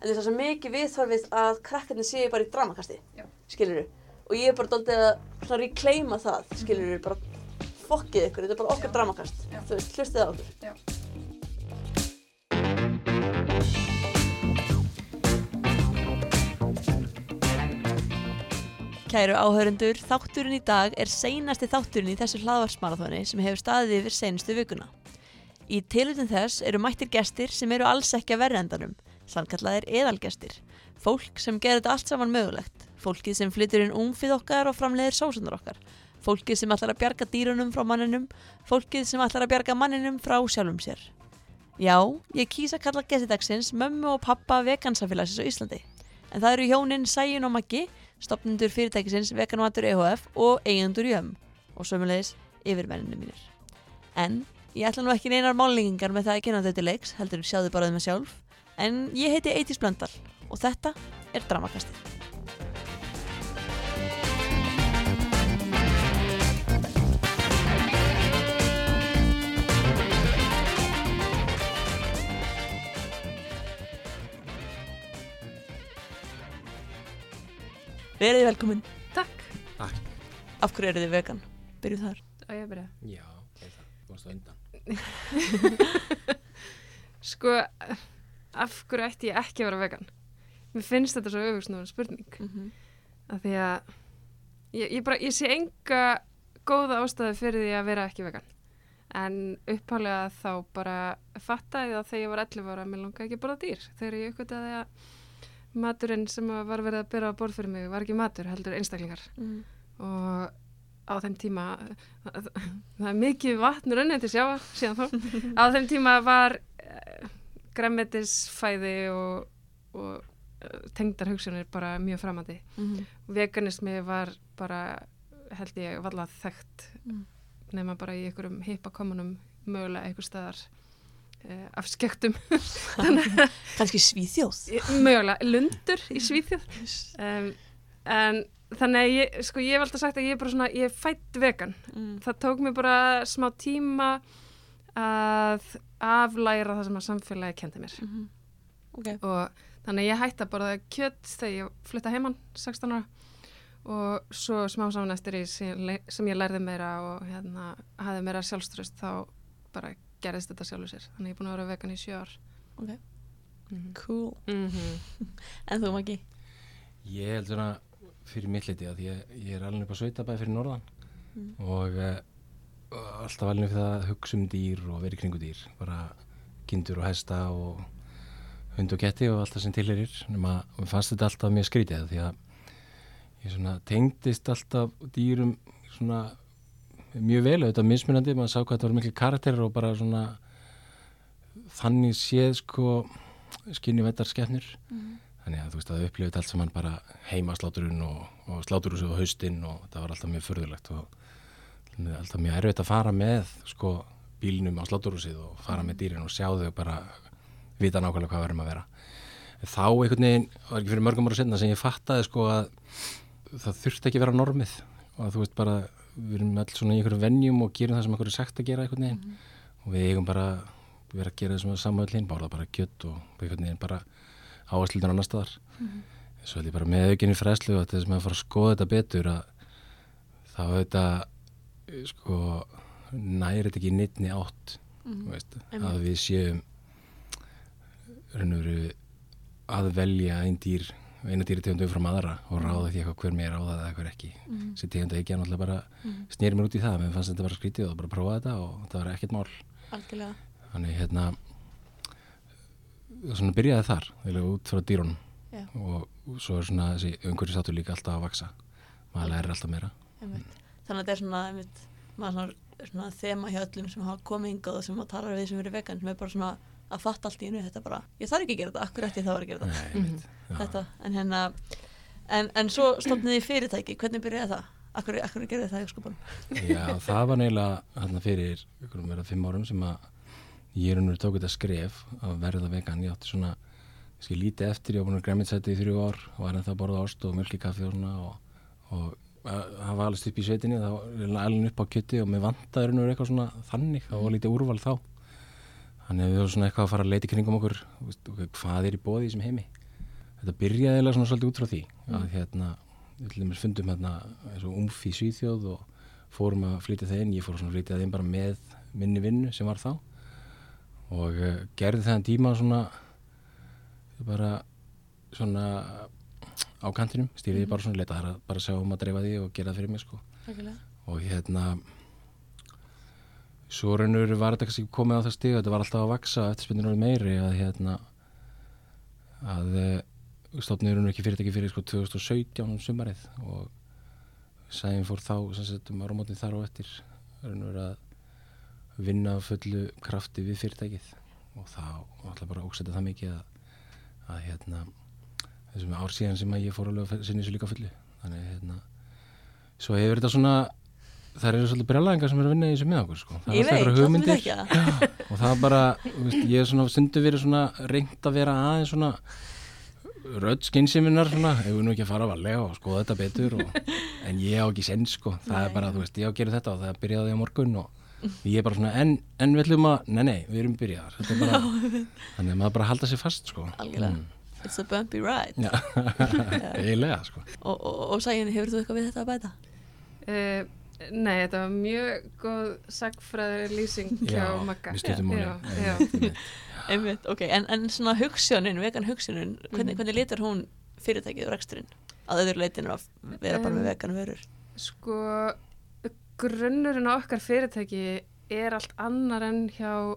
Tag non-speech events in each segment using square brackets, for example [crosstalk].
en þess að svo mikið viðþorfið að krakkarnir séu bara í dramakasti Já. skilur og ég er bara doldið að svona reclaima það skilur bara fokkið ykkur, þetta er bara okkar Já. dramakast Já. þú veist, hlustið á okkur Já. Kæru áhörundur, þátturinn í dag er seinasti þátturinn í þessu hlaðvarsmarathoni sem hefur staðið yfir seinustu vikuna. Í tilutun þess eru mættir gestir sem eru alls ekki að verðendanum, samkallaðir eðalgestir. Fólk sem gerir þetta allt saman mögulegt. Fólkið sem flyttur inn umfið okkar og framleiðir sósunar okkar. Fólkið sem ætlar að bjarga dýrunum frá manninum. Fólkið sem ætlar að bjarga manninum frá sjálfum sér. Já, ég kýsa að kalla gestidagsins mömmu og pappa vegansamfélagsins á Íslandi. En það eru hjónin Sæjun og Maggi, stopnendur fyrirtækisins Veganmatur EHF og eigendur Jömm og sömulegis yfirmenninu mínir. En ég ætla nú ekki neinar málingingar með það að kynna þau til leiks, heldur sjáðu bara þau með sjálf. En ég heiti Eitís Blöndal og þetta er Dramakastið. Verið þið velkomin. Takk. Af hverju eru þið vegan? Byrjuð þar. Og ég byrja. Já, það, varst á undan. [laughs] Sko, af hverju ætti ég ekki að vera vegan? Mér finnst þetta svo öfugsnúðan spurning. Mm -hmm. Af því að ég, ég, bara, ég sé enga góða ástæðu fyrir því að vera ekki vegan. En upphálega þá bara fattaði það þegar ég var 11 ára að mér langaði ekki að borða dýr. Þegar ég uppgötaði að maturinn sem var verið að byrja á borð fyrir mig var ekki matur, heldur einstaklingar. Mm. og á þeim tíma það, er mikið vatn runnið til sjáa síðan þá [laughs] á þeim tíma var græmmetisfæði og, og uh, tengdar hugsunir bara mjög framandi Mm -hmm. veganismi var bara held ég valla þekkt Mm. nema bara í einhverjum hippakomunum mögulega einhver staðar uh, af skektum [laughs] Kanski svíþjóð. mögulega lundur í Svíþjóð [laughs] um, en þannig að ég, sko, ég hef alltaf sagt að ég er bara svona, ég er fætt vegan Mm. það tók mér bara smá tíma að aflæra það sem að samfélagi kendi mér Mm -hmm. Ok. og þannig að ég hætti að borða kjött þegar ég flytta heimann 16 ára og svo smá saman eftir í sem, ég lærði meira og hérna, hafði meira sjálfströst þá bara gerðist þetta sjálfur sér þannig að ég er búin að vera vegan í sjö ár Ok. mm Cool. -hmm. [laughs] En þú Maggi? Ég held svona fyrir mitt liti að ég, ég er alveg upp á sveitabæði fyrir norðan Mm. og uh, alltaf alveg fyrir það að hugsa um dýr og vera í kringu dýr. Bara kindur og hesta og hund og ketti og allt það sem tilherir. Nefna, mér fannst þetta alltaf mjög skrítið því að ég tengdist alltaf dýrum svona mjög vel auðvitað mismunandi. Maður sá hvað þetta var miklu karakter og bara svona þannig séð sko skinni vettar skefnir Mm. þannig að þú veist að upplifið allt saman bara heima sláturinn og, og sláturhúsið og haustinn og það var alltaf mjög förðulegt og alltaf mjög erfitt að fara með sko bílnum á sláturhúsið og fara með dýrin og sjá þau bara vita nákvæmlega hvað verðum að vera. Þá einhvern veginn, var ekki fyrir mörgum ára senna sem ég fattaði sko að það þurfti ekki að vera normið. Og að þú veist bara við erum alls svona í einhverjum venjum og gerum það sem einhverju sagt að gera einhvern veginn. Og við eigum bara vera að gera það sem er samöðlinn, bara bara kjött og einhvern veginn bara áhersluðan annar staðar. Svo held ég bara með aukinni fræslu og þess að maður fara að skoða þetta betur að þá þetta sko næri þetta ekki nýttni átt Mhm. þú veist, að við séum raun og veru að velja einn dýr eina dýri tegundu frá aðra og ráða því eitthvað hver mér ráða það eða hver ekki Mhm. þessi tegundu ekki að náttúrulega bara Mhm. snýri mér út í það, mér fannst þetta bara skrítið og bara prófa þetta og þetta var ekkert mál Algjörlega. þannig hérna svona byrjaði þar eða út frá dýrunum Já. og svo er svona þessi umhverju sátur líka alltaf að vaksa maður lærir alltaf meira Einmitt. Þannig að þetta er svona, einmitt, maður svona, svona þema hjá öllum sem hafa komið hingað og sem hafa talað við sem eru vegan sem er bara svona að fatta allt í einu þetta bara, ég þarf ekki að gera þetta, akkur ég þá að gera þetta Nei, já. þetta, en hérna en, en svo stofnið þið fyrirtæki, hvernig byrjaði það? Akkur, akkur gerði það í skopan? Já, það var neila hérna fyrir fimm árum sem að ég er unnur tók þetta skref að verða vegan, ég átti svona ég lítið eftir, ég var búin að græmitsæti í þrjú ár og var ennþá að borða ost og mjölki kaffi og svona og, og að- það var alveg upp í sveitinni, þá var alveg upp á kjötti og mér vantaði unnur eitthvað svona þannig, það var lítið úrval þá. Þannig að við varum svona eitthvað að fara að leita kringum okkur hvað er í bóði í þessum heimi? Þetta byrjaði eiginlega svona svolítið út frá því að Mm. hérna, við til dæmis fundum hérna eins og umf í Svíþjóð og fórum að flytja það inn, ég fór svona að flytja það inn bara með minni vinnu sem var þá og uh, gerði það en tíma svona bara svona á kantinum, stýriði bara svona leita að bara sjá um að dreifa því og gera það fyrir mig sko. Og hérna svo raunur var þetta kannski komið á það stig þetta var alltaf að vaksa eftir spynnur meiri að hérna að stofnir raunur ekki fyrirtæki fyrir sko 2017 um sumarið og sæðin fór þá sem settum áramótin þar á eftir raunur að vinna fullu krafti við fyrirtækið. Og þá alltaf bara ósetta það mikið að, að hérna þessum ár síðan sem ég fór alveg að sinni þessu líka fullu þannig hérna svo hefur þetta svona það eru svolítið brjálæðingar sem eru að vinna í þessu með okkur sko. það er alltaf myndi hugmyndir það. og það er bara, veist, ég er svona stundu verið svona reynd að vera aðeins svona rödd skynsiminar svona, ef við nú ekki að fara að valega og skoða þetta betur og, en ég á ekki senn sko, það er Nei. bara, þú veist, ég á að gera þetta og það byrjaði á morgun og ég er bara svona, en, en við ætlum að, nei, nei, við erum byrjaðar er bara, [laughs] þannig að maður bara halda sér fast sko. Algjörlega. It's a bumpy ride. [laughs] Já, eiginlega sko. Og, og, og sægin, hefur þú eitthvað við þetta að bæta? Uh, nei, þetta var mjög góð sagfræði lýsing hjá já. [laughs] Einmitt, ok, en, en svona hugssjónin, vegan hugssjónin, hvernig, Mhm. hvernig litur hún fyrirtækið og reksturinn? Að öðru leitinu að vera bara Um, með vegan vörur. Sko, grunnurinn á okkar fyrirtæki er allt annar en hjá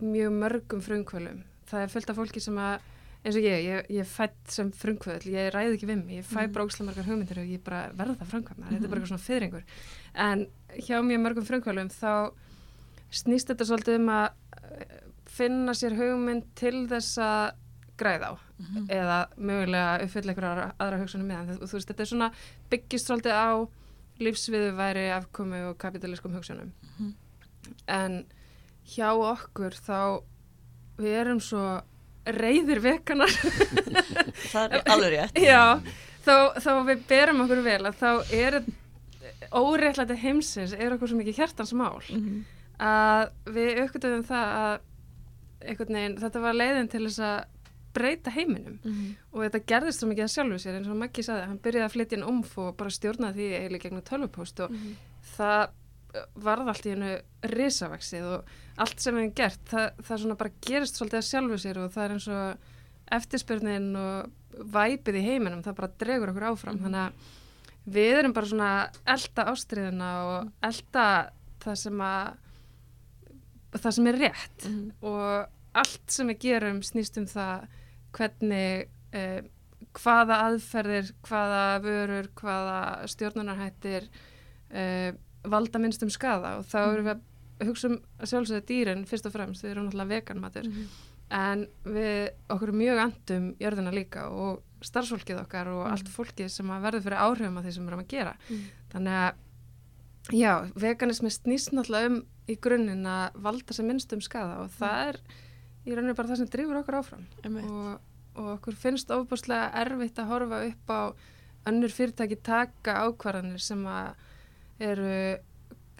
mjög mörgum frumkvölum. Það er fullt af fólki sem að, eins og ég, ég, ég fætt sem frumkvöld, ég ræði ekki við mig, ég fæ Mhm. bara ókslega margar hugmyndir og ég bara verða frumkvöldna, þetta er bara eitthvað svona fyrringur. En hjá mjög mörgum frumkvölum þá snýst þetta svolítið um að eh, finna sér hugmynd til þess að græða á Mhm. eða mögulega uppfylla einhverja aðra, hugsunum með hann. Þú veist, þetta er svona byggist svolítið á lífsviðuværi afkomi og kapitalískum hugsunum. Mhm. En hjá okkur þá við erum svo reyðir vekanar [laughs] Það er alveg rétt. Já, þá, þá við berum okkur vel að þá er óreittlæti heimsins er okkur svo mikið hjartans mál Mhm. að við aukvitaðum það að veginn, þetta var leiðin til þess að breyta heiminum Mhm. og þetta gerðist svo mikið að sjálfu sér eins og Maggi sagði, hann byrjaði að flytja inn umf og bara stjórnaði því eiginlega gegnum tölvupóst og Mhm. það uh, varð allt í hennu risavaksið og allt sem við hefum gert, það, það svona bara gerist svolítið að sjálfu sér og það er eins og eftirspurnin og væpið í heiminum, það bara dregur okkur áfram Mhm. þannig að við erum bara svona elda ástriðuna og elda það sem að það sem er rétt Mhm. og allt sem við gerum snýst um það hvernig eh, hvaða aðferðir, hvaða vörur, hvaða stjórnunarhættir eh, valda minnstum skada og þá erum við að hugsa um að sjálfsögða dýrin fyrst og fremst, við erum náttúrulega veganmatur Mhm. en við okkur mjög andum jörðina líka og starfsfólkið okkar og Mhm. allt fólkið sem að verður fyrir áhrifum af því sem við erum að gera Mhm. þannig að já, veganismi snýst náttúrulega um í grunninn að valda sem minnstum skada og það er í rauninu bara það sem drifur okkur áfram og, og okkur finnst ofbúrslega erfitt að horfa upp á önnur fyrirtæki taka ákvarðanir sem að eru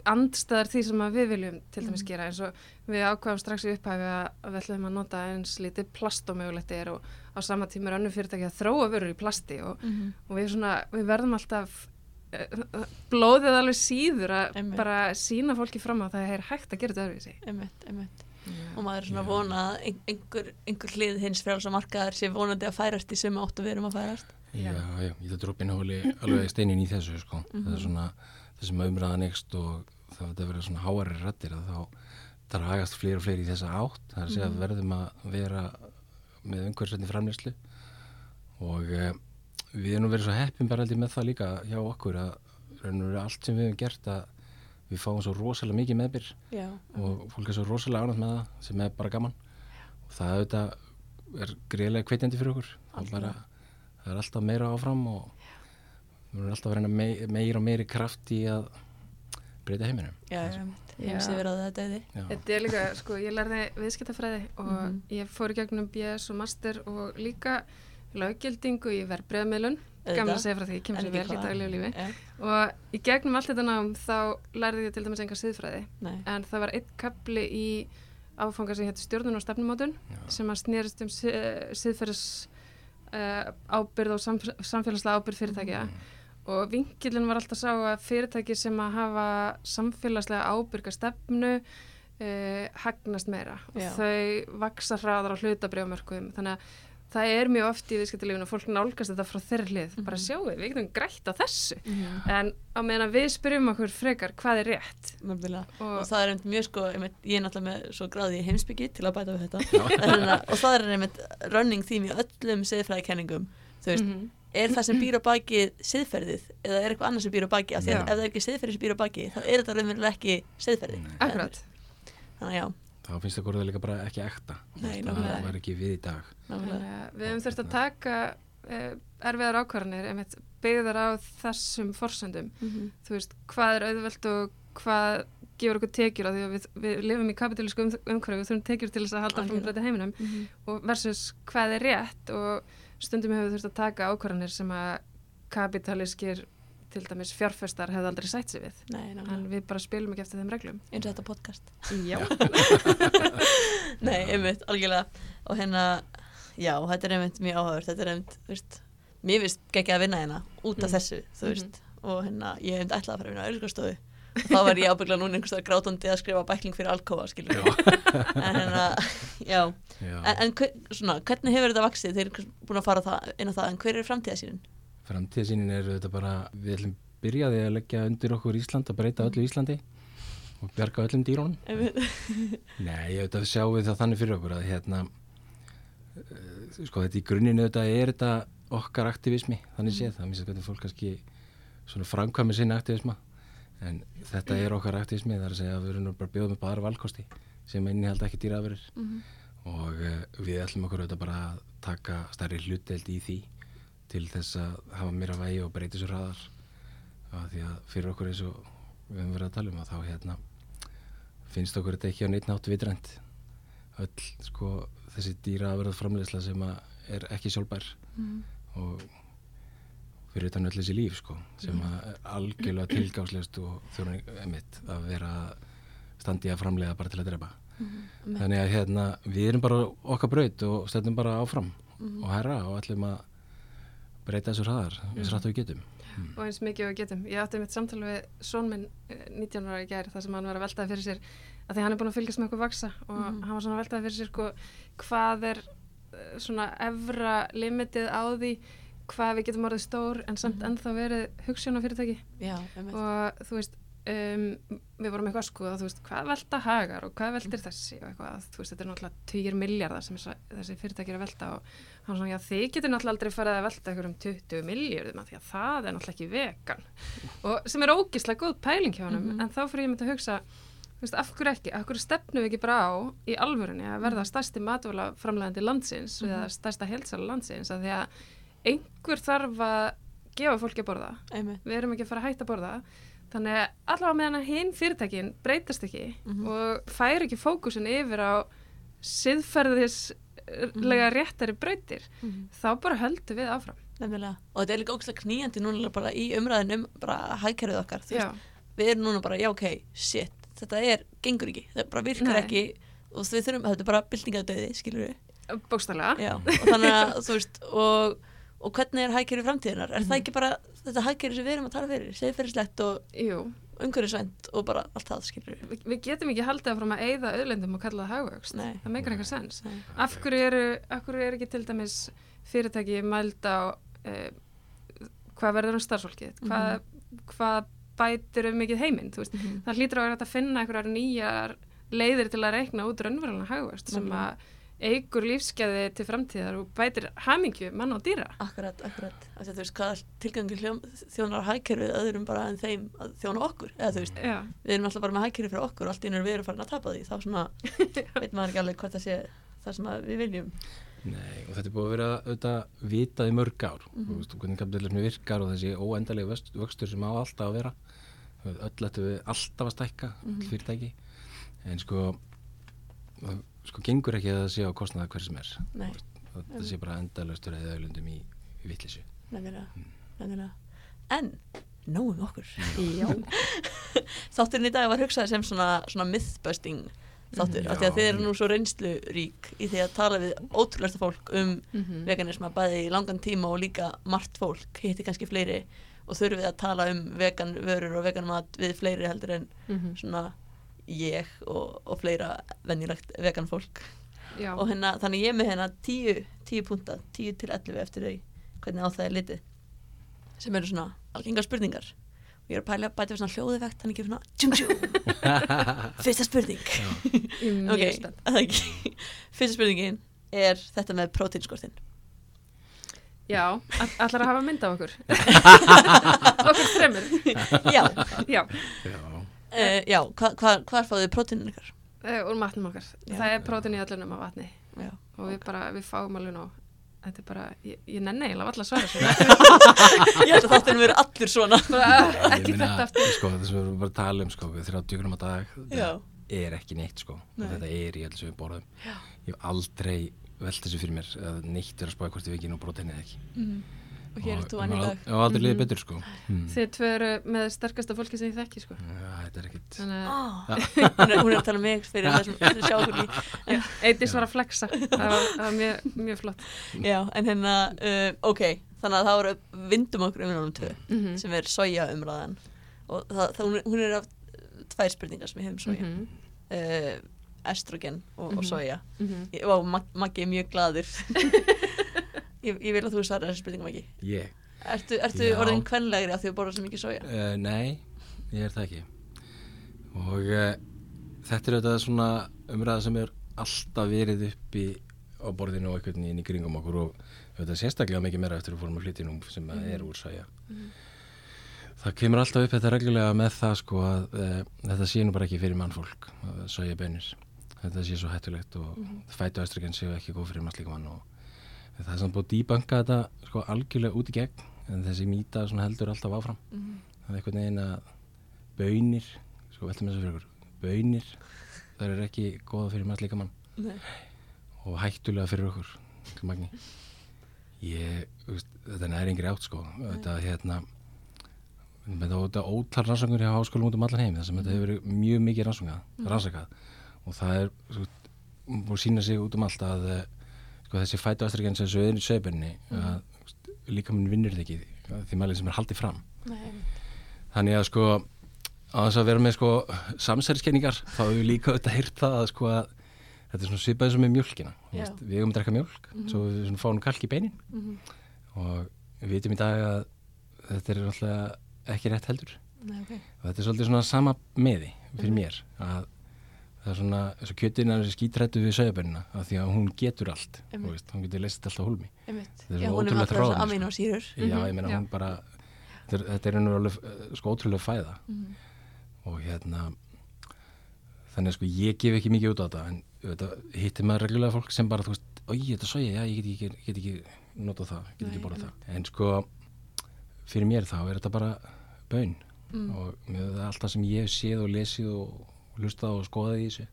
andstæðar því sem að við viljum til dæmis Mhm. gera eins og við ákvaðum strax í upphæfi að að við ætlum að nota eins lítið plast og mögulegt er og á sama tíma er önnur fyrirtæki að þróa vörur í plasti og, Mhm. og við, svona, við verðum alltaf eh, blóðið alveg síður að Einmitt. bara sína fólki fram að það er hægt að gera þetta öðruvísi Einmitt, einmitt. Og maður er svona að vona að ein- einhver, einhver hlið hins frjálsa markaðar sé vonandi að færast í sömu áttu við erum að færast. Já, Já. já, ég þetta drópin hóli alveg steinin í þessu, sko. Það er svona, þessum umræðan ekst og það verður svona háari rættir að þá dragast fleiri og fleiri í þessa átt. Það er að segja að verðum að vera með umhverfisveitni framleyslu og e, við erum verið svo heppin bara ég með það líka hjá okkur að raun og veru allt sem við hefum gert að við fáum svo rosalega mikið meðbyr Já. og fólk er svo rosalega ánægt með það sem er bara gaman og það auðvitað er greiðlega kveitjandi fyrir okkur það er alltaf meira áfram og við erum alltaf að reyna mei, meira og meiri kraft í að breyta heiminum Já, einmitt. Já. Heimsi verið að þetta. Já. Þetta er líka, sko, ég lærði viðskiptafræði og Mhm. ég fór í gegnum BS og master og líka löggildingu í verbreyðamiðlun gamla að segja frá því, ég kemur sér vel í daglegu lífi Já. og í gegnum allt þetta nám þá lærði ég til dæmis enga siðfræði Nei. en það var einn kapli í áfanga sem hétti stjórnun og stefnumótun sem að snerist um si- siðferðis uh, ábyrð og samf samfélagslega ábyrð fyrirtækja og vinkilin var alltaf sá að fyrirtæki sem að hafa samfélagslega ábyrga stefnu uh, hagnast meira. Og Já. þau vaksa hraðar á hlutabrjámörkum þannig að það er mjög oft í viðskiptilífinu að fólk nálgast þetta frá þeirri hlið. Bara sjáu, við getum grætt á þessu. En á meðan við spyrjum okkur frekar hvað er rétt? Nefnilega. Og- og það er einmitt mjög sko einmitt, ég er náttúrulega með svo gráði í heimsbyggi til að bæta við þetta. Og það er einmitt running theme í öllum siðfræðikenningum þú veist, Mhm. Er það sem býr á baki siðferðið eða er eitthvað annað sem býr á baki? Af því að ef það er ekki siðferðið sem býr á baki þá er þetta raunverulega ekki siðferði. Akkurat, þannig að já, þá finnst það það líka bara ekki ekta. Nei, það var ekki við í dag. Að við hefum þurft að taka uh, erfiðar ákvarðanir einmitt byggðar á þessum forsendum. Mhm. þú veist, hvað er auðvelt og hvað gefur okkur tekjur á því að við, við lifum í kapitalísku um, umhverju, við þurfum tekjur til þess að halda fram breyta heiminum. Mhm. og versus hvað er rétt og stundum hefur þurft að taka ákvarðanir sem að kapitalískir til dæmis fjárfestar hefði aldrei sætt sig við. Nei, en við bara spilum ekki eftir þeim reglum. Eins og þetta podcast. Já, [laughs] Nei, einmitt, algjörlega. Og hérna, já, þetta er einmitt mjög áhugaður, þetta er einmitt, þú veist mér finnst ekki að vinna hérna út af Mm. þessu, þú veist. Og hérna, ég hef ætlað að fara að vinna á og þá var ég ábyggla núna einhverstað grátandi að skrifa bækling fyrir alkóa, skilur [laughs] en hérna, já. Já. en, en svona, hvernig hefur þetta vaksið þeir eru búin að fara það, inn á það. En hver er framtíðasýnin? framtíðasýnin er þetta bara við ætlum byrjaði að leggja undir okkur Ísland að breyta öllu Íslandi og bjarga öllum dýrónum [laughs] Nei, ég veit að sjáum við það þannig fyrir okkur að hérna uh, sko þetta í grunninu þetta er þetta okkar aktivismi, þannig séð. Það minnst að hvernig fólk kannski svona framkvæmi sinni aktivisma en þetta er okkar aktivismi, það er að segja að við erum bara bjóðum upp aðra valkosti sem innihald ekki dýraðverið og uh, við ætlum okkur auðvitað bara að taka stærri hlutdeild í því til þess að hafa meira vægi og breyta svo hraðar. Af því að fyrir okkur eins og við höfum verið að tala um að þá hérna finnst okkur þetta ekki á neitt nátt vitrænt. Öll sko þessi dýra að verða framleiðsla sem að er ekki sjálfbær. Og fyrir utan öll þessi líf sko sem að er algjörlega tilgáðslegst og þjóðan emitt að vera standi að framleiða bara til að drepa. Þannig að hérna við erum bara okkar braut og stendum bara áfram og herra og ætlum að breyta þessu hraðar eins rætt og við getum. Og eins mikið og við getum. Ég átti mitt samtal við són minn eh, 19 ára í gæri þar sem hann var að veltaði fyrir sér að því hann er búin að fylgjast með okkur vaksa og hann var svona að veltaði fyrir sér sko, hvað er eh, svona efra limitið á því hvað við getum orðið stór en samt ennþá verið hugssjón á fyrirtæki Já, einmitt. Og þú veist um, við vorum eitthvað að skoða veist, hvað velta hagar og hvað veltir þessi og eitthvað, þú veist, þetta er náttúrulega 20 miljardar sem þessi fyrirtæki er að velta og hann svona, já, þið getur náttúrulega aldrei farið að velta ykkur um 20 miljardum því að það er náttúrulega ekki vegan. [laughs] Og sem er ógislega góð pæling hjá honum en þá fyrir ég myndi að hugsa veist, af hverju ekki, af hverju stefnum við ekki bara á í alvörunni að verða stærsti matvæla framlegandi landsins eða stærsta heilsala landsins? Að því að einhver þarf að gefa fólki að borða. Einmitt, við erum ekki að fara að hætta að borða. Þannig að allavega meðan hinn fyrirtækin breytast ekki og fær ekki fókusin yfir á siðferðislega réttari breytir þá bara höldum við áfram. Nefnilega. Og þetta er líka ógæslega knýjandi núna bara í umræðinum bara hagkerfið okkar, við erum núna bara, já ok, shit, þetta er gengur ekki, þetta bara virkar Nei. ekki. Og við þurfum, þetta er bara byltingadauði, skilur við bókstælega já, og þannig að, þú veist og, og hvernig er hagkerfið framtíðinar er Mhm. það ekki bara þetta hagkerfið sem við erum að tala fyrir segðferðislegt og Jú, umhverfisvænt og bara allt það, skilur við við, getum ekki haldið áfram að eyða auðlendum og kalla það hagvöxt Nei. það meikar eitthvað sens Nei. af hverju eru, af hverju eru ekki til dæmis fyrirtæki mæld á uh, hvað verður um starfsfólkið hvað, hvað bætir um mikið heiminn Mhm. það hlýtur að hægt að finna einhverjar nýjar leiðir til að reikna út raunverulega hagvöxt sem Nefnilega. að eigur lífskeiði til framtíðar og bætir hamingju mann og dýra. Akkurat, akkurat, þú veist hvað tilgangi þjónar hagkerfið öðrum bara en þeim að þjóna okkur, eða þú veist Já, við erum alltaf bara með hagkerfið fyrir okkur og allt erum við erum farin að tapa því, þá svona [laughs] veit maður ekki alveg hvað það sé það sem að við viljum. Nei, og þetta er búið að vera auðvitað vitað í mörg ár. Mm -hmm. veist, og hvernig kapitalismi virkar og þessi óendalega vöxt- vöxtur sem á alltaf að vera. Öll ættu við alltaf að stækka öll fyrirtæki. En sko sko gengur ekki að það sé á kostnaða hver sem er. Nei, og það sé bara endalaustur eða auðlundum í, í nefnilega, nefnilega En, nóum okkur. Já. [laughs] Þátturinn í dag var hugsaði sem svona, svona mythbusting þáttur, Mhm. af því að þið eru nú svo reynslu rík í því að tala við ótrúlega fólk um Mhm. veganisma bæði í langan tíma og líka margt fólk, hitti kannski fleiri og þurfið að tala um vegan vörur og vegan mat við fleiri heldur en Mhm. svona ég og, og fleira venjulegt vegan fólk. Já, og hérna, þannig ég er með hérna 10, 10 punta, 10 til 11 eftir þau hvernig á það er litið. Sem eru svona algengar spurningar. Og ég er að pæla að bæta við svona hljóðivekt þannig ekki svona tjum tjum. [laughs] Fyrsta spurning. Ég er ok, [laughs] fyrsta spurningin er þetta með próteinskortin. Já, all- ætlar að hafa mynd af okkur? [laughs] Okkur þremur? Já, Já, Já, uh, já hva, hva, hvar fáðu þið próteinin ykkar? uh, úr matnum okkar Já. Það er prótin í öllunum af vatni Já. og við bara, við fáum alveg nóg Þetta er bara, ég, ég nenni eiginlega valla að svara sér [laughs] [laughs] ég held að þáttunum verið allur svona [laughs] bara, ég ekki meina, þetta aftur sko, það sem við erum bara að tala um, sko, við þrjá djökunum á dag, já, þetta er ekki neitt, sko, Nei. og þetta er í alls við borðum. Já. Ég hef aldrei velt þessu fyrir mér að neitt er að spája hvort við ekki nú bróteinni eða ekki. Mhm. Og hér er þú Og maður dag. á aldrei liðið Mhm. betur, sko. Hmm. Þið tvö eru með sterkasta fólki sem ég þekki sko. Já, þetta er ekkit, Þannig að Ah, [laughs] hún, er, að tala um mig fyrir þessum þessum sjá okkur í Eidís var að flexa. Það var, það var mjög, mjög flott. Já, en hérna, uh, ok, þannig að það voru vindum okkur umræðanum tvö mm sem er soja umræðan. Og það, það, hún, er, hún er af tvær spurningar sem við hefum soja. -hmm. uh, estrogen og, og Mhm. soja. Mm Vá, Mag Maggi er mjög gladur [laughs] ég, ég vil að þú svarar þessi spurningu Maggi ég, Ertu, ertu orðin kvenlegri að borða svo mikið soja? uh, nei, ég er það ekki. Og uh, þetta er auðvitað svona umræða sem er alltaf verið uppi á borðinu og einhvern veginn í kringum okkur og auðvitað sérstaklega mikið meira eftir að fórum að flytja nú sem mm. er úr sæja. Það kemur alltaf upp þetta reglulega með það sko að e, þetta sé nú bara ekki fyrir mannfólk að sæja bönir. Þetta sé svo hættulegt og mm. fætu östrogen séu ekki góð fyrir mannslíka mann og það er samt búið að dýbanka þetta sko algjörlega út í gegn. En þessi mýta heldur alltaf áfram. Mhm. Það er einhvern veginn að bönir, sko veltum þessu fyrir okkur, bönir það er ekki góða fyrir mannslíka mann Nei. og hættulega fyrir okkur magni. Ég, þetta er næringri átt sko. Þetta hérna með þetta ótal rannsóknir hjá háskólum út um allan heim. Þar sem þetta hefur verið mjög mikið rannsóknað rannsakað. Og það er svo, búið að sína sig út um allt að eh, sko, þessi fætuastriken sem svo í sögbunni að líka minn vinnur þetta ekki því mælið sem er haldið fram. Nei. þannig að sko á þess að vera með sko samsæriskenningar þá hefur við líka auðvitað heyrt það að sko að þetta er svona svipaði sem með mjölkina veist, við hefum að drekka mjölk svo við svona fáum kalk í beinin. Mhm. og við vitum í dag að þetta er alltaf ekki rétt heldur. Nei, ok. og þetta er svolítið svona sama meði fyrir mér að það er svona eins og kjötin er skítrættu við sögabennina af því að hún getur allt veist, hún getur leist allt á hólmi. Þetta er svona alltaf ráðum, sko. já, Mhm, ég meina já. hún bara þetta er, er alveg eh, sko ótrúlega fæða Mhm. og hérna þannig að sko ég gef ekki mikið út á þetta en þetta, hittir maður reglulega fólk sem bara þú veist, oi, þetta er soja, já, ég get ekki, get ekki notað það, get Nei, ekki borðað það en sko, fyrir mér þá er þetta bara bön Mm. og með það allt það sem ég séð og lesið og hlustað og skoðað í þessu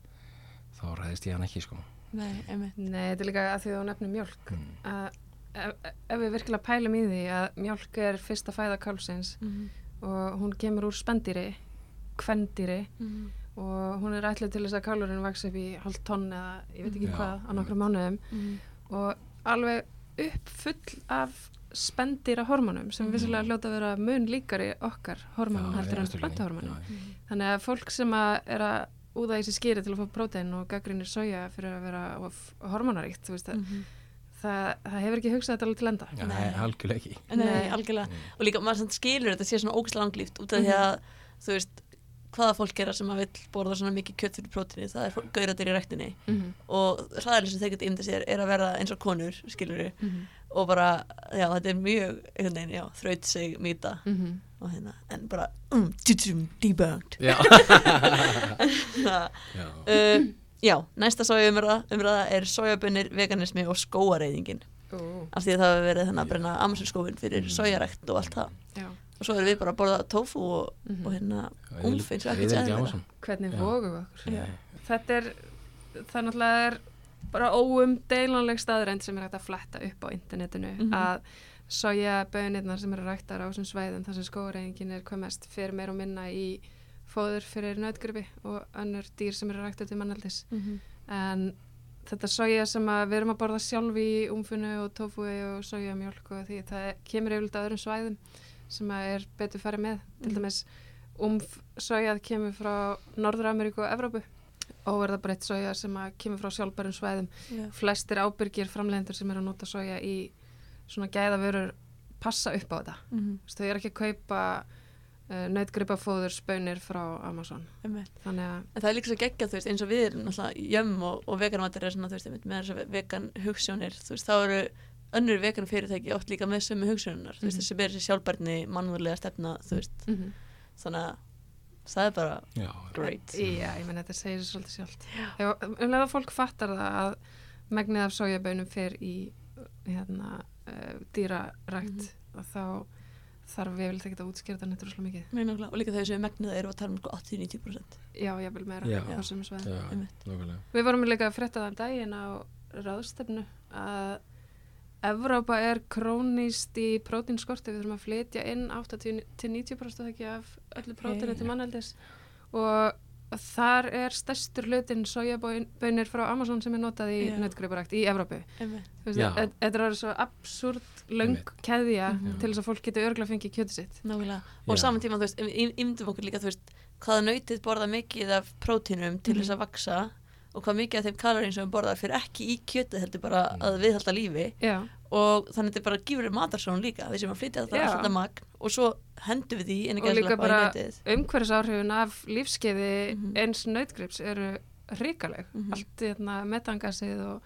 þá ræðist ég hann ekki sko Nei, einmitt. Nei, þetta er líka að því að þú nefnir mjölk Mm. að ef, ef við virkilega pælum í því að mjölk er fyrsta fæða kálsins Mhm. og hún kemur úr spendýri kvendýri Mhm. og hún er ætlið til þess að kálurinn vaks upp í hálft tonn eða ég veit ekki Já. hvað á nokkrum mánuðum Mhm. og alveg upp full af spendýra hormónum sem vissilega hljóta að vera mun líkari okkar hormónum heldur en plantahormónum þannig að fólk sem að er að úða í sér skýri til að fá prótein og gaggrinir soja fyrir að vera þú veist, það, Mhm. það, það hefur ekki hugsað þetta alveg til enda. Nei. nei, algjörlega ekki. Nei, Nei. algjörlega. Og líka maður samt skilur þetta sé svona ógæslega langlíft út af því að, þú veist, hvaða fólk gera sem að vill borða svona mikið kjött fyrir prótinni, það er gauratir í rektinni mm og hraðarlega sem þeir geta ymda sér er að verða eins og konur, skilur -hmm. Og bara, já, þetta er mjög, veginn, já, þraut sig mýta Mm og hérna, en bara, um, tjútsum, debunked. [laughs] Já, uh, já. já, næsta soja umræða, umræða er sojabunir, veganismi og skóareyðingin af því að það hefur verið þannig að brenna Amazonskóin fyrir mm. sojarækt og allt það Já, og svo erum við bara að borða tofu og, hérna umf eins og vera. Amazon. hvernig Já. við okkur Já. þetta er það náttúrulega er bara óumdeilanleg staðrænt sem er hægt að fletta upp á internetinu Mhm. að soja bönirnar sem eru ræktar á þessum svæðum þar sem skóreingin er hvað mest fyrir meir og minna í fóður fyrir nöðgripi og önnur dýr sem eru ræktið til manneldis Mhm. en þetta soja sem við erum að borða sjálf í umfunnu og tofui og sojamjólk og því það kemur yfirleitt að öðrum svæðum sem er betur farið með til Mhm. dæmis umf sojað kemur frá Norður-Ameríku og Evrópu og er það bara eitt soja sem að kemur frá sjálfbærum svæðum Já. flestir ábyrgir framlegendur sem eru að nota soja í svona gæðavörur passa upp á þetta. Þú veist, þau eru ekki að kaupa uh, nautgripafóður spönir frá Amazon Einmitt. þannig að það er líka svo geggjað, þú veist, eins og við erum náttúrulega jömm og, og veganmatur er svona, þú veist, með þessar vegan hugssjónir, þú veist, þá eru önnur vegan fyrirtæki oft líka með sömu hugssjónunar, þú veist, Mhm. þessi ber þessi sjálfbærni mannúðlega stefna, þú veist, mm þannig að það er bara Já, great. Já, ég menn þetta segir svo svolítið sjálft Ef um leið að fólk fattar það að megnið af sojabönum fer í hérna, uh, dýrarækt og þá þarf við vel ekki að útskýra þetta nettur svo mikið Nei. Og líka þegar sem megnið eru að tala um sko 80-90%. Já, ég vil meira Já. já. Við vorum líka að frétta það um daginn á ráðstefnu að Evrópa er krónist í prótínskorti, við þurfum að flytja inn 80-90% ekki af öllu prótínu til manneldis og þar er stærstur hlutin sojabönir frá Amazon sem er notað í Já. nautgriparækt í Evrópu. Þetta er orðið svo absúrt löng Einmitt. keðja Mhm. til þess að fólk geti örgulega fengið kjötið sitt. Nákvæmlega. Og Já. saman tíma, þú veist, ímyndum okkur líka, þú veist, hvaða nautið borða mikið af prótínum til Mhm. þess að vaksa og hvað mikið af þeim kalorín sem við borðar fyrir ekki í kjötið heldur bara Mm. að viðhalda lífi Já, og þannig þetta er bara gífurinn matarsón líka við sem að flytja þetta alltaf magn og svo hendum við því inn í Og líka gæðslega bara- í nautið umhverfisáhrifin af lífskeiði Mhm. eins nautgrips eru ríkaleg. Mhm. Allt hérna, metangasið og,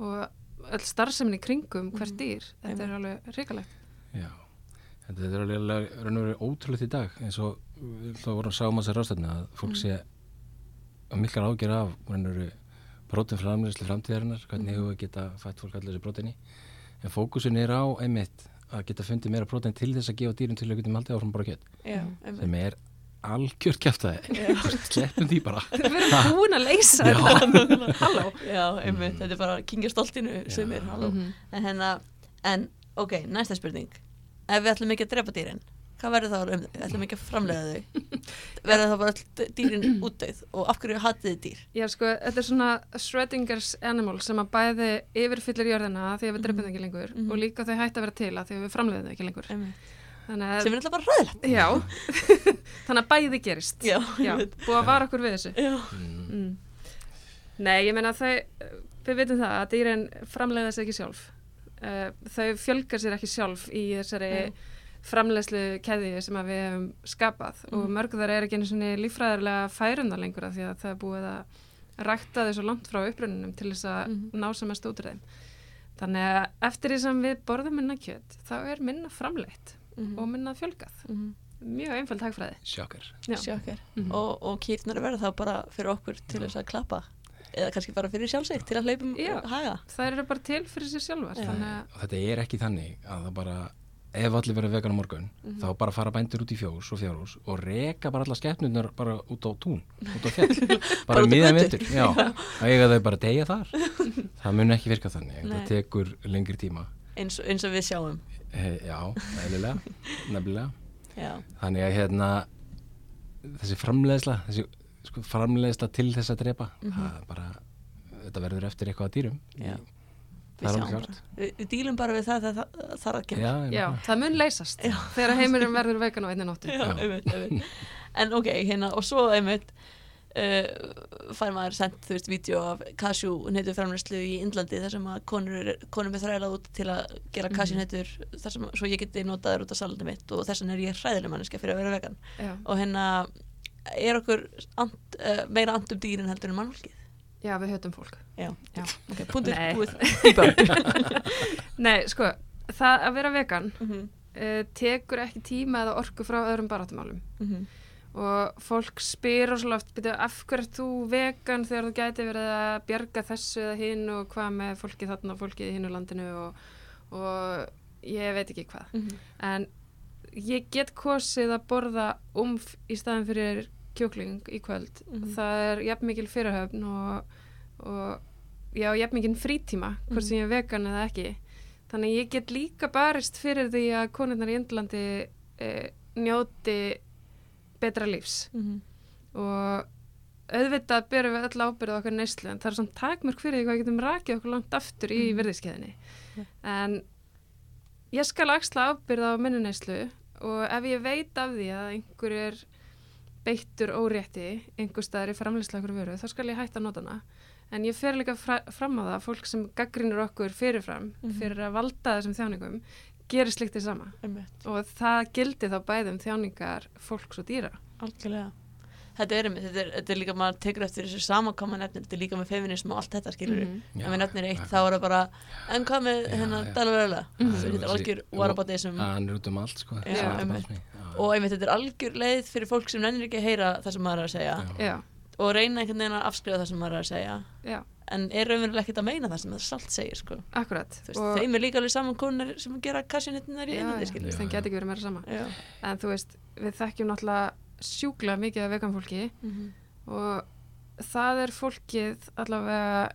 og öll starfsemin í kringum hvert Mhm. dýr. Þetta er alveg ríkalegt. Já, þetta er alveg alveg raun og verið ótrúlegt í dag eins og þá vorum að sá um þessi ráðstöfna að fólk sé að miklar ágjör af prótinframleyslu framtíðarinnar, hvernig hefur við geta fætt fólk allir þessi prótini en fókusin er á einmitt að geta fundið meira prótin til þess að gefa dýrum til að getum haldið áfram bara kjött Já, Mhm. sem er algjört kjæftæði [laughs] sleppum því bara. Við erum búin að leysa. [laughs] Halló. Já, einmitt, þetta er bara kingja stoltinu sem er, halló. Mhm. en hérna, en ok, næsta spurning. Ef við ætlum ekki að drepa dýrin hvað verður þá um þau? Við ætlum ekki að framlega þau verður þá bara öll dýrin [clears throat] útdauð og af hverju hatið þið dýr? Já, sko, þetta er svona Schrödingers animal sem að bæði yfirfyllir jörðina því að við dreipum það ekki lengur Mhm. og líka þau hætti að vera til að því að við framleiðum það ekki lengur. Þannig að, sem er alltaf bara ræðilegt já, [laughs] þannig að bæði gerist. Já, já búið að vara okkur við þessu. Já, mm. Mm. Nei, ég meina þau, við veitum það að dýrin framleiða sér framleiðslu keðju sem að við hefum skapað og Mhm. mörg þar er ekki einu svona líffræðarlega færunda lengur af því að það er búið að rækta svo langt frá upprunninum til þess að Mhm. ná sem mest út úr þeim. Þannig að eftir því sem við borðum minna kjött þá er minna framleitt Mhm. og minna fjölgað. Mhm. Mjög einföld hagfræði. sjokkar Mhm. og, og kýrnar verða þá bara fyrir okkur til þess að klappa eða kannski bara fyrir sjálfsveit til að hleypum Já. haga Það eru bara til fyrir sér sjálfar. Og þetta er ekki þannig að það bara ef allir verður vegan á morgun Mhm. þá bara fara bændur út í fjós og fjárhús og reka bara alla skeppnunar bara út á tún út á fjall, [laughs] bara á miðan vetur já, að eiga þau bara að deyja þar. [laughs] Það mun ekki virka þannig, Nei. það tekur lengri tíma. Eins, eins og við sjáum. E, já, eðlilega [laughs] nefnilega, Já, þannig að hérna þessi framleiðsla þessi sko, framleiðsla til þess að drepa Mhm. það er bara þetta verður eftir eitthvað að dýrum. Já. Það við er við, við dílum bara við það þegar það þarf að kemur já, Já, það mun leysast þegar heimurinn verður vegan á einni nóttu. Já, Já. einmitt, einmitt. en ok, hérna og svo einmitt uh, fær maður sendt, þú veist, vídeo af cashew neytu framræslu í Indlandi þar sem að konur, er- konur með þræla út til að gera cashew neytur þar sem svo ég geti notað þær út af salandi mitt og þess vegna er ég hræðileg manneska fyrir að vera vegan Já. og hérna er okkur and, uh, meira and um dýrin heldur en mannfólkið Já, við höfum fólk. Já, Já. ok, punktur Nei. búið í börn [laughs] Nei, sko, það að vera vegan Mhm, uh, tekur ekki tíma eða orku frá öðrum barátumálum. mhm, Og fólk spyr og svo oft, byrju, af hverju ert þú vegan þegar þú gæti verið að bjarga þessu eða hinn og hvað með fólkið þarna og fólkið í hinnu landinu og, og ég veit ekki hvað. mhm. En ég get kosið að borða umf í staðin fyrir kjúkling í kvöld. Mhm. Það er jafn mikil fyrirhöfn og, og já, jafn mikil frítíma, hvort sem ég er vegan eða ekki. Þannig ég get líka barist fyrir því að konurnar í Indlandi e, njóti betra lífs. Mhm. og auðvitað berum við öll ábyrðu okkur neyslu en það er svona takmörk fyrir því hvað getum rakið okkur langt aftur í mm. virðiskeiðinni en ég skal axla ábyrða á minni neyslu og ef ég veit af því að einhver er beittur órétti einhver staðar í framleysla okkur vöru þá skal ég hætta að nota hana en ég fer líka fra, fram á það fólk sem gaggrinir okkur fyrirfram Mhm. fyrir að valda þessum þjáningum gerir slikt því sama Einmitt. og það gildi þá bæðum þjáningar fólks og dýra Algjörlega. Þetta er, þetta er, þetta er líka, maður tekur eftir þessu samankoman nefnir, þetta er líka með feminism og allt þetta skilur Mhm. ef við nefnir eitt þá er það bara en hvað með hennar Mhm. þetta er algjör whataboutism hann er út um allt sko Já. Já. og einmitt þetta er algjör leið fyrir fólk sem nennir ekki að heyra það sem maður er að segja Já. Já, og reyna einhvern veginn að afskrifa það sem maður er að segja já, en er raunverulega ekkert að meina það sem það salt segir sko. akkurat veist, þeim er líka alveg saman konur sem gera kassjónettinar í Já, þeim já. geti ekki verið meira sama já. en þú veist, við þekkjum náttúrulega sjúklega mikið af vegan fólki Mhm. og það er fólkið allavega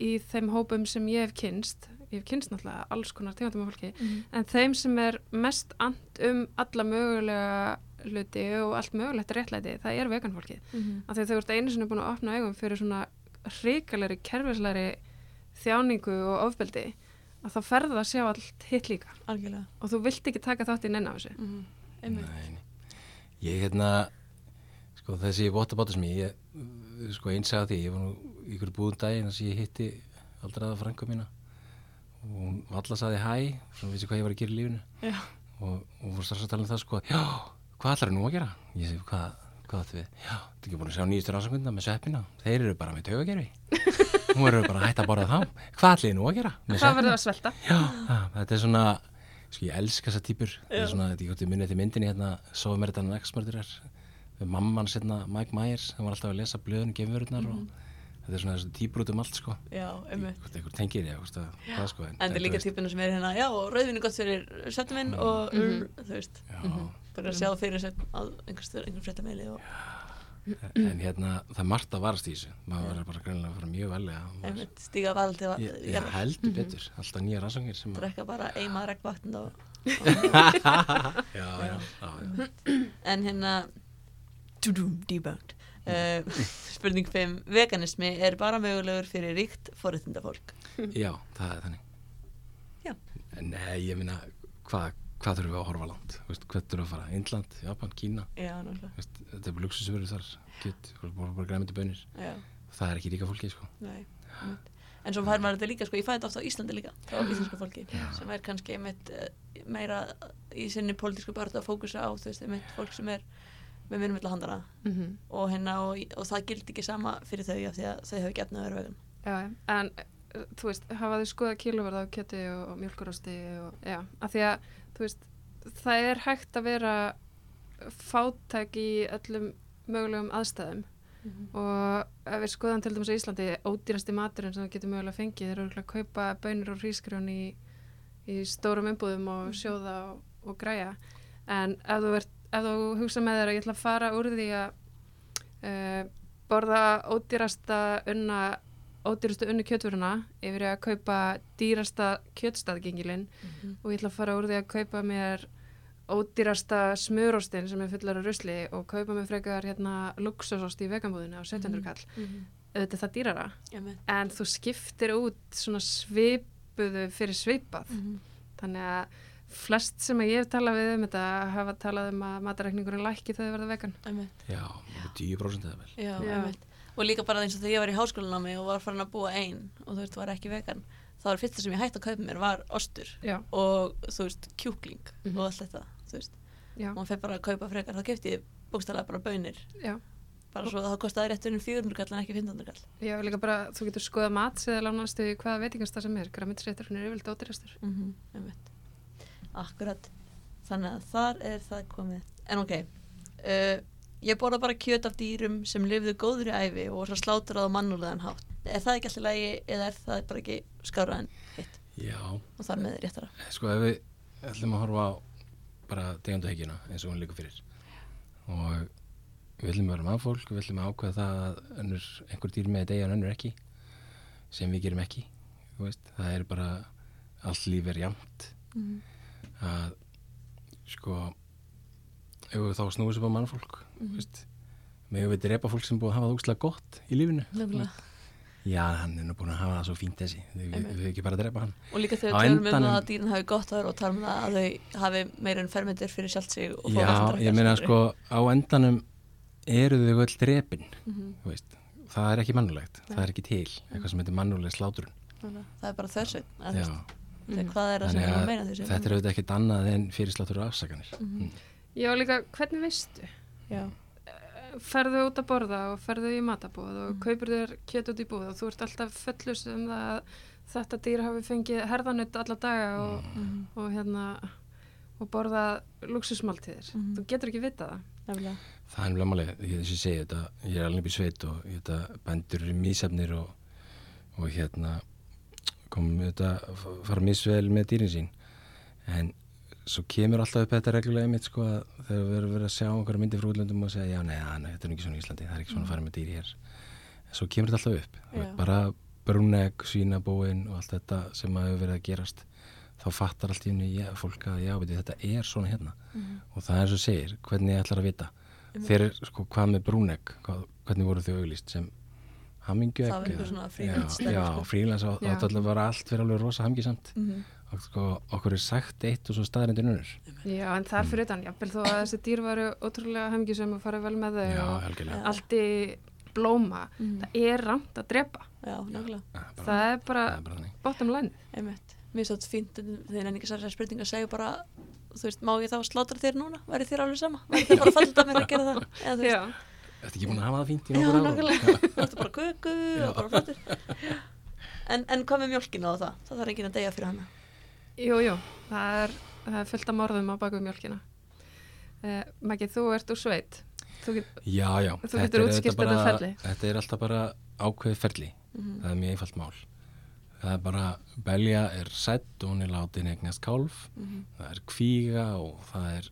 í þeim hópum sem ég hef kynst ég hef kynst náttúrulega alls konar tegundum af fólki Mhm. en þeim sem er mest and um alla mögulega hluti og allt mögulegt réttlæti, það er vegan fólkið Mhm. af því að þau ert einu sinni búin að opna augum fyrir svona hrikalegri, kerfislegri þjáningu og ofbeldi að þá ferða að sjá allt hitt líka algjörlega og þú vilt ekki taka þátt í nenn á þessu Mhm. Einmitt. Nei, ég hérna sko þessi ég uh, sko einsaði því ég var nú í ykkur búðum daginn þess að ég hitti aldraða frængu mína og hún valla saði hæ svona vissi hvað ég var að gera í lífinu Já. og hún fór strax að tala um það sko já, hvað ætlar nú að gera? ég segi, hvað, hvað ættu við? já, er ekki búin að sjá nýjustur rannsakundna með sveppina þeir eru bara með taugagerfi hún verður bara að hætta að borða þá hvað ætlir þið nú að gera? það sveppina? verður að svelta Já, það, þetta er svona sko ég elska þessa típur þetta er svona, þetta er gott í minni til myndinni hérna Sofum er þetta hann eksmördurar með mamman hérna Mike Myers hann var alltaf að lesa blöðun gefururnar og þetta er svona þessi típur út um allt sko. Já, einmitt. Hvort einhver tengir ég, hvort að hvað sko en þetta er líka típuna sem er hérna já, og rauðvinn er gott fyrir settum minn og Mhm. þú veist, Já, bara að sjá það fyrir sér á einhver, einhver fréttameili og en hérna það er margt að varast í þessu. Maður verður bara greinlega að fara mjög velega einmitt stíga valdi að ég, ég heldur betur, alltaf nýja rannsóknir sem að drekka bara eima regnvatn og [laughs] já, já, já, já. en hérna dúdúm, debunked uh, [laughs] spurning 5 veganismi er bara mögulegur fyrir ríkt forréttinda fólk [laughs] já, það er þannig. Já. Nei, ég minna hvað, hvað þurfum við að horfa langt? Þú veist, hvað þurfum við að fara, Indland, Japan, Kína? Já, Veist, þetta er bara luxusverður þar kjöt, bara, það er ekki ríka fólki sko. en svo fær maður þetta líka sko, ég fæði þetta oft á Íslandi líka á íslensku fólki sem er kannski einmitt eh, meira í sinni pólitísku barðu að fókusa á þú veist, einmitt fólk sem er með minnum vilja handana mm -hmm. og, hérna, og, og það gildi ekki sama fyrir þau af því að þau hefur gefnað að vera vegan Já, en uh, þú veist, hafa þau skoða kílóverð á kjöti og, og mjölkurosti og já, af því að veist, það er hægt að vera fátæk í öllum mögulegum aðstæðum. Og ef við skoðum til dæmis á Íslandi ódýrasti maturinn sem þú getur mögulega fengið er örgulega að kaupa bönir og hrísgrjón í, í stórum umbúðum og sjóða og, og græja. En ef þú, ert, ef þú hugsa með þér að ég ætla að fara úr því að uh, borða ódýrasta unna ódýrastu unnu kjötvöruna yfir að kaupa dýrasta kjötstaðgengilinn og ég ætla að fara úr því að kaupa mér ódýrasta smurostin sem er fullar af rusli og kaupa mér frekar hérna luxusost í veganbúðinu á 1700 kall. Auðvitað er það dýrara. Einmitt. en þú skiptir út svona svipuðu fyrir svipað. Mhm. þannig að flest sem að ég hef talað við um þetta hafa talað um að matarækningurinn lækki þegar þau verða vegan. Já, alveg 10% eða vel. Já, Já. og líka bara eins og þegar ég var í háskólanámi og var farin að búa ein og þú veist, var ekki vegan þá var fyrsta sem ég hætti að kaupa mér var ostur já, og þú veist, kjúkling Mhm. og allt þetta, þú veist. Já, og maður fyrir bara að kaupa frekar, þá kefti ég bókstæðlega bara bönir, já. Bara svo að það kostaði rétt um 400 kall en ekki 1500 kall Já, líka bara, þú getur skoða mat akkurat, þannig að þar er það komið, en ok uh, ég borða bara kjöt af dýrum sem lifðu góðri æfi og var slátrað á mannulegan hátt. Er það ekki alltaf lægi eða er það bara ekki skára en hitt? Já, og þar með réttara. Sko ef við ætlum að horfa á bara tegundu hegina eins og hún líka fyrir. Og við ætlum að vera mannfólk við ætlum að ákveða það að önnur, einhver dýr með degja en önnur ekki sem við gerum ekki það er bara allt líf er jamt mm að sko ef við þá snúum sér á mannfólk Mhm. veist, megum við drepa fólk sem búið að hafa það úkslega gott í lífinu Nefnilega. já, hann er nú búin að hafa það svo fínt þessi. Við, við ekki bara að drepa hann. Og líka þegar við tölum um að dýrin hafi gott þar og tala um það að þau hafi meira en fermyndir fyrir sjálft sig já, ég meina sko á endanum eru þau öll drepin þú veist, það er ekki mannulegt það er ekki til, eitthvað sem heitir mannuleg sláturun Það er bara þörsveinn Þegar hvað er það sem að meina þessu þetta er auðvitað ekkert annað en fyrir slátur og afsakanir Mhm. Já, líka, hvernig veistu? Já, Ferðu út að borða og ferðu í matabóð og Mhm. kaupir þér kjöt út í búð og þú ert alltaf fullus um það að þetta dýr hafi fengið herðanutt alla daga og, Mhm. og hérna og borða luxusmáltíðir. Mhm. Þú getur ekki vita það. nefnilega það er mjög máli, ég þess að segja þetta ég er alveg upp í sveit og ég þetta bændur eru mísefnir og, og hérna komum þetta fara misvel með dýrin sín. En svo kemur alltaf upp þetta reglulega mitt sko að þegar við erum verið að sjá einhverja myndi frá útlöndum og segja já, nei, ja, nei, þetta er ekki svona í Íslandi það er ekki svona að fara með dýri hér. En svo kemur þetta alltaf upp. Já. bara brúnegg, svínabóin og allt þetta sem hefur verið að gerast þá fattar allt í henni já, fólk að já, veitir, þetta er svona hérna. Mhm. og það er svo segir, hvernig ætlar að vita. Þeir eru, sko, hvað með brúnegg? Hvað, hvernig voru þau auglýst sem hamingju Það var einhver svona frílandsdæmi, já, sko. frílands og Já. það var allt fyrir alveg rosa hamingjusamt Mhm. og sko, okkur er sagt eitt og svo staðrindin unnur Já, en þar fyrir utan, jáfnvel þó að þessi dýr varu ótrúlega hefngisum og fara vel með þau já, og helgilega allt í blóma. Mhm. Það er ramt að drepa. Já, nefnilega Það er bara það er bara þannig bottom line. Einmitt. Mér er svo fínt þegar en ekki sér spurning að segja bara þú veist, má ég þá slátra þér núna? Væri þér alveg sama? Væri þér bara fallit að mér að gera það? Eða, Já. Þetta ekki búin að hafa það fínt í Já, nokkur ára nákvæmlega. [laughs] Það er bara köku Já. og bara flottur. En, en hvað með mjölkina og það? Það þarf enginn að deyja fyrir hana. Jú, jú, það er, það er fullt af morðum á baku mjölkina. Uh, Maggi, þú ert úr sveit. Þú get, Já, já, Þú þetta getur er útskýrt þetta ferli. þetta er alltaf bara ákveðið ferli Mhm. það er mjög einfalt mál það er bara, belja er sett og hún er látin eignast kálf Mhm. það er kvíga og það er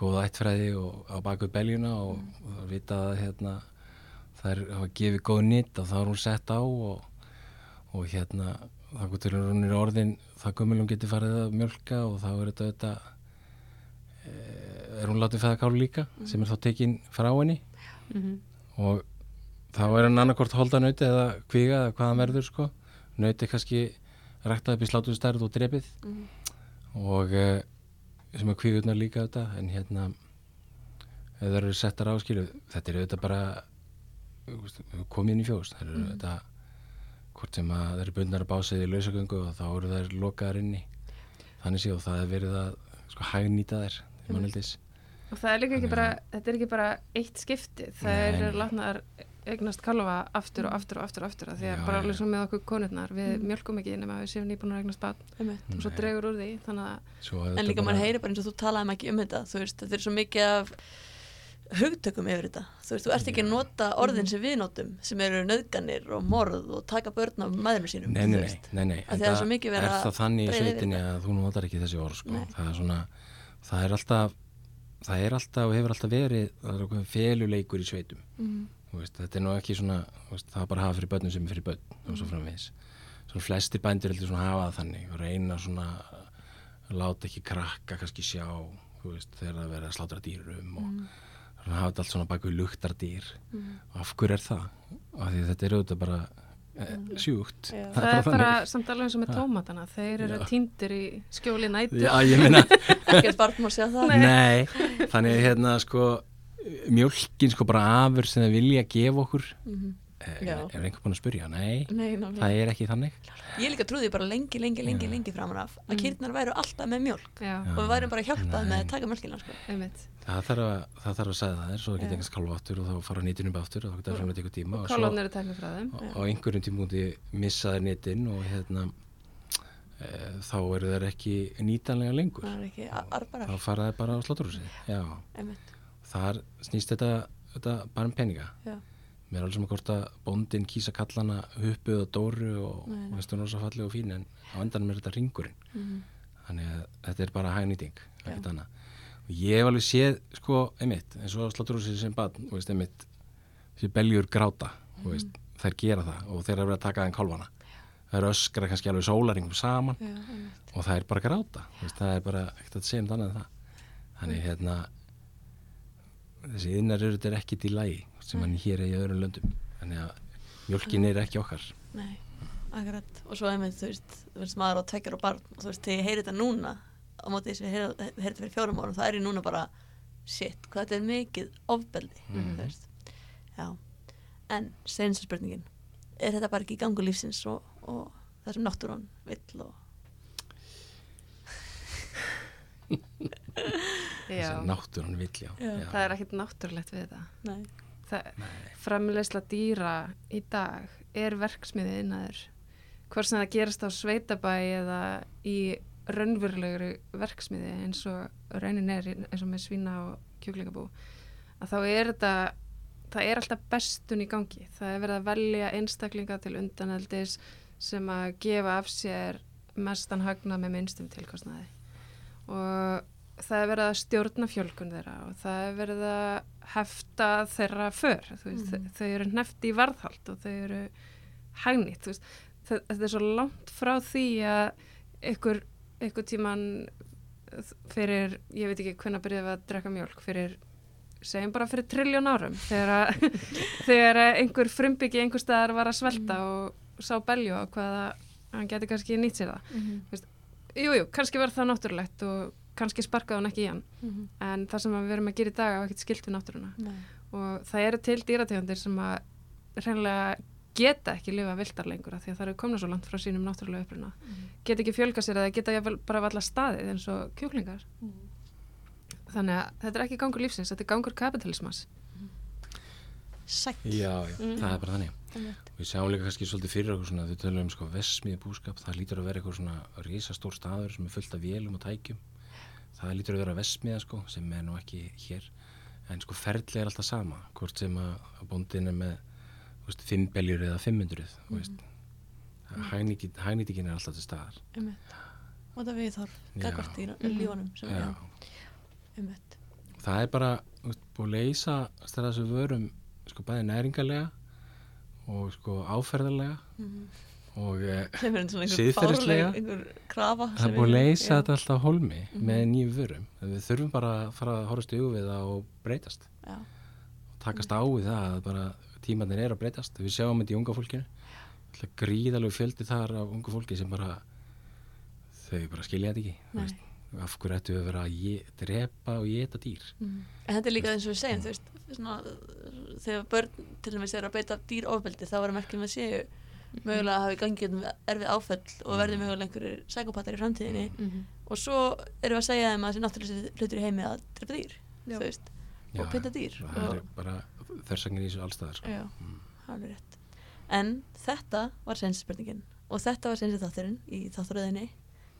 góð ættfræði og á baku beljuna og, Mhm. og það vita að hérna, það er hafa gefið góð nýtt og þá er hún sett á og, og hérna þá getur hún er orðin það gömulum getur farið að mjölka og þá er þetta þetta eh, er hún látið fæða kálf líka sem er þá tekin frá henni. Mm og þá er hann annarkort holdanauti eða kvíga eða hvað hann verður sko. Nauti kannski ræktað upp í slátuðstærð og drepið. Mhm. og uh, sem er kvígurnar líka þetta en hérna ef það eru settar áskilu þetta er auðvitað bara komið inn í fjós það eru þetta hvort sem að það eru bundnar að básið í lausagöngu og þá eru þær lokaðar inni. Þannig sé og það er verið að sko hagnýta þær til manneldis Og það er líka ekki bara, þetta er ekki bara eitt skipti. Það Nei, er látnar eignast kalva aftur og aftur og aftur og aftur. af Því að Já, bara alveg já. svo með okkur konurnar, við mjölkum ekki nema við séum nýbúin að eignast Einmitt. og svo dregur úr því. Þannig að, Svo En líka bara- maður heyri bara eins og þú talaðum ekki um þetta þú veist, þetta er svo mikið af hugtökum yfir þetta þú veist, þú ert ekki að nota orðin sem við notum sem eru nöðganir og morð og taka börn af maðurinn sínum Nei, nei, nei, nei, það er svo mikið verið er að það þannig í sveitinni að þú notar ekki þessi orð sko. Það er svona það er alltaf það er alltaf og hefur alltaf verið er feluleikur í sveitum Mhm. Þú veist, þetta er nú ekki svona veist, það er bara að hafa fyrir börnum sem er fyrir börn og svo framvegis svona flestir bændur heldur svona hafa það þannig og reyna svona að láta ekki krakka kannski sjá veist, þegar það verið að slátra dýrum og Mhm. svona hafa þetta allt svona baku luktardýr Mhm. og af hverju er það? af því þetta er auðvitað bara sjúkt Já. það er bara þannig. samt alveg eins og með tómatana. Þeir eru Já. týndir í skjóli nætu. Já, ég [laughs] það Nei, þannig að hérna sko mjölkin sko bara afur sem þau vilja gefa okkur Mhm. er, Já. Er einhver búin að spyrja? Nei, Nei, það er ekki þannig Ég líka trúði bara lengi, lengi, lengi, Já. lengi framan af Mm. að kýrnar væru alltaf með mjölk Já, og við værum bara hjálpað Nei. með að taka mjölkina sko. það þarf að, það þarf að segja það er svo það geta einhvers kálfa aftur og þá fara nýtinu upp aftur og þá geta það framlega tekur tíma og svo Kálvarnir eru teknir frá þeim. á á einhverjum tímúti missa þær nýtin og hérna e, þá eru þær ekki nýtanlega lengur það er ekki þá fara þær bara á Einmitt. þar snýst þetta, þetta bara um peninga Já. Mér er alveg sem að hvort að bóndin kýsa kallana huppuð og dóru og veist hún rosa falleg og fín en á endanum er þetta ringurinn. Mhm. þannig að þetta er bara hagnýting Já. ekkert annað. Og ég hef alveg séð sko einmitt eins og slátturhúsi sem barn þú veist einmitt þessi beljur gráta þú veist, þær gera það og þeir eru að vera að taka þeim kálfana. Það eru öskra kannski alveg sólaringum saman Já, og það er bara að gráta veist, það er bara ekkert að segja um annað en það. Þannig hérna þessi innar eru þetta ekkit í lagi sem hann hér er í öðrum löndum. Þannig að mjölkin er ekki okkar. Nei, akkurat. Og svo einmitt, þú veist, þú veist maður á tveggjur og barn og þú veist, þegar ég heyri þetta núna á móti þess að ég heyri þetta fyrir fjórum árum þá er ég núna bara, shit, hvað þetta er mikið ofbeldi, Mhm. þú veist. Já, en senast spurningin, er þetta bara ekki í gangu lífsins og, og það sem náttúran vill og [laughs] [laughs] Náttúran vill já, Já. Það er ekkit náttúrulegt við það. nei, það framleysla dýra í dag er verksmiði innaður. Hvort sem það gerast á sveitabæ eða í raunverulegri verksmiði eins og raunin er eins og með svína og kjúklingabú að þá er þetta það er alltaf bestun í gangi. Það er verið að velja einstaklinga til undaneldis sem að gefa af sér mestan hagnað með minnstum tilkostnaði. Og það er verið að stjórna fjölkun þeirra og það er verið að hefta þeirra för veist, Mhm. þau eru nefnt í varðhald og þau eru veist, það, þetta er svo langt frá því að ykkur, ykkur tíman fyrir, ég veit ekki hvenær byrjaði við að drekka mjölk fyrir, segjum bara fyrir trilljón árum þegar, að, [laughs] þegar einhver frumbyggi einhver staðar var að svelta og sá belju á hvaða hann geti kannski nýtt sér það Mhm. Jú, jú, kannski var það náttúrulegt og kannski sparkaði hann ekki í hann. Mhm. en það sem við erum að gera í dag á ekkert skilt við náttúruna. Nei. Og það eru til dýrategundir sem að reynilega geta ekki lifa vildar lengur af því að það eru komna svo langt frá sínum náttúrulega uppruna. Geta ekki fjölga sér eða geta jafnvel bara valla staðið eins og kjúklingar. Þannig að þetta er ekki gangur lífsins, þetta er gangur kapitalismas sætt já, já, Mm. það er bara þannig. Við sjáum líka kannski svolítið fyrir okkur svona þau tölum um sko vesmið búskap það lítur að vera eitthvað svona risastór staður sem er fullt af vélum og tækjum það lítur að vera vesmiða sko sem er nú ekki hér en sko ferli er alltaf sama hvort sem að að bóndin er með veist, fimm beljur eða 500 þú veist mm. hænýtingin er alltaf til staðar Einmitt. og það við þarf gagvart í lífunum sem já. er einmitt það er bara veist, búið að leysa stærða þessu vörum sko bæði næringarlega og sko áferðarlega Mhm. og eh, [laughs] og einhver krafa það er búið að leysa þetta alltaf hólmi Mhm. með nýjum vörum. Við þurfum bara að fara að horfast í augu við það og breytast. Já, og takast á við það að bara tímannir er að breytast. Við sjáum þetta í unga fólkinu. Gríðalegu fjöldi þar af unga fólki sem bara þau bara skilja þetta ekki. Af hverju ættu við að vera að drepa og geta dýr? Mhm. en þetta er líka eins og við segjum þú veist, svona, þegar börn til dæmis er að beita dýr ofbeldi þá að merkjum að séu mögulega að hafi gangið um erfið áfell og verði mögulega einhverjir sækópatar í framtíðinni Mhm. og svo erum við að segja þeim að þessi náttúrulega hlutur í heimi að drepa dýr veist, Já, og pynta dýr það er bara þversangin í þessu allstaðar sko. já, Mm. það er alveg rétt en þetta var senspurningin og þetta var sensi þátturinn í þátturöðinni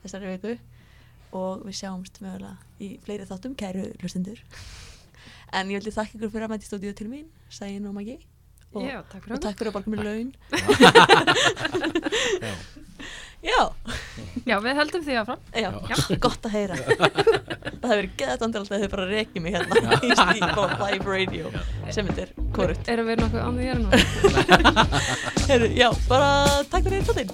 þessari viku og við sjáumst mögulega í fleiri þáttum kæru hlustundur en ég vildi þakka ykkur fyrir að mæta í stúdíu til mín Sæin og Maggi og, Já, takk og takk fyrir að borga mér laun. Já. [laughs] já, Já, við höldum því áfram. Já, Já. gott að heyra. [laughs] Það hefur andal alltaf að þau bara rekið mig hérna í stíl og live radio sem þetta er korut Erum við nokkuð að gera nú? Heyrðu, já, bara takk fyrir þáttinn.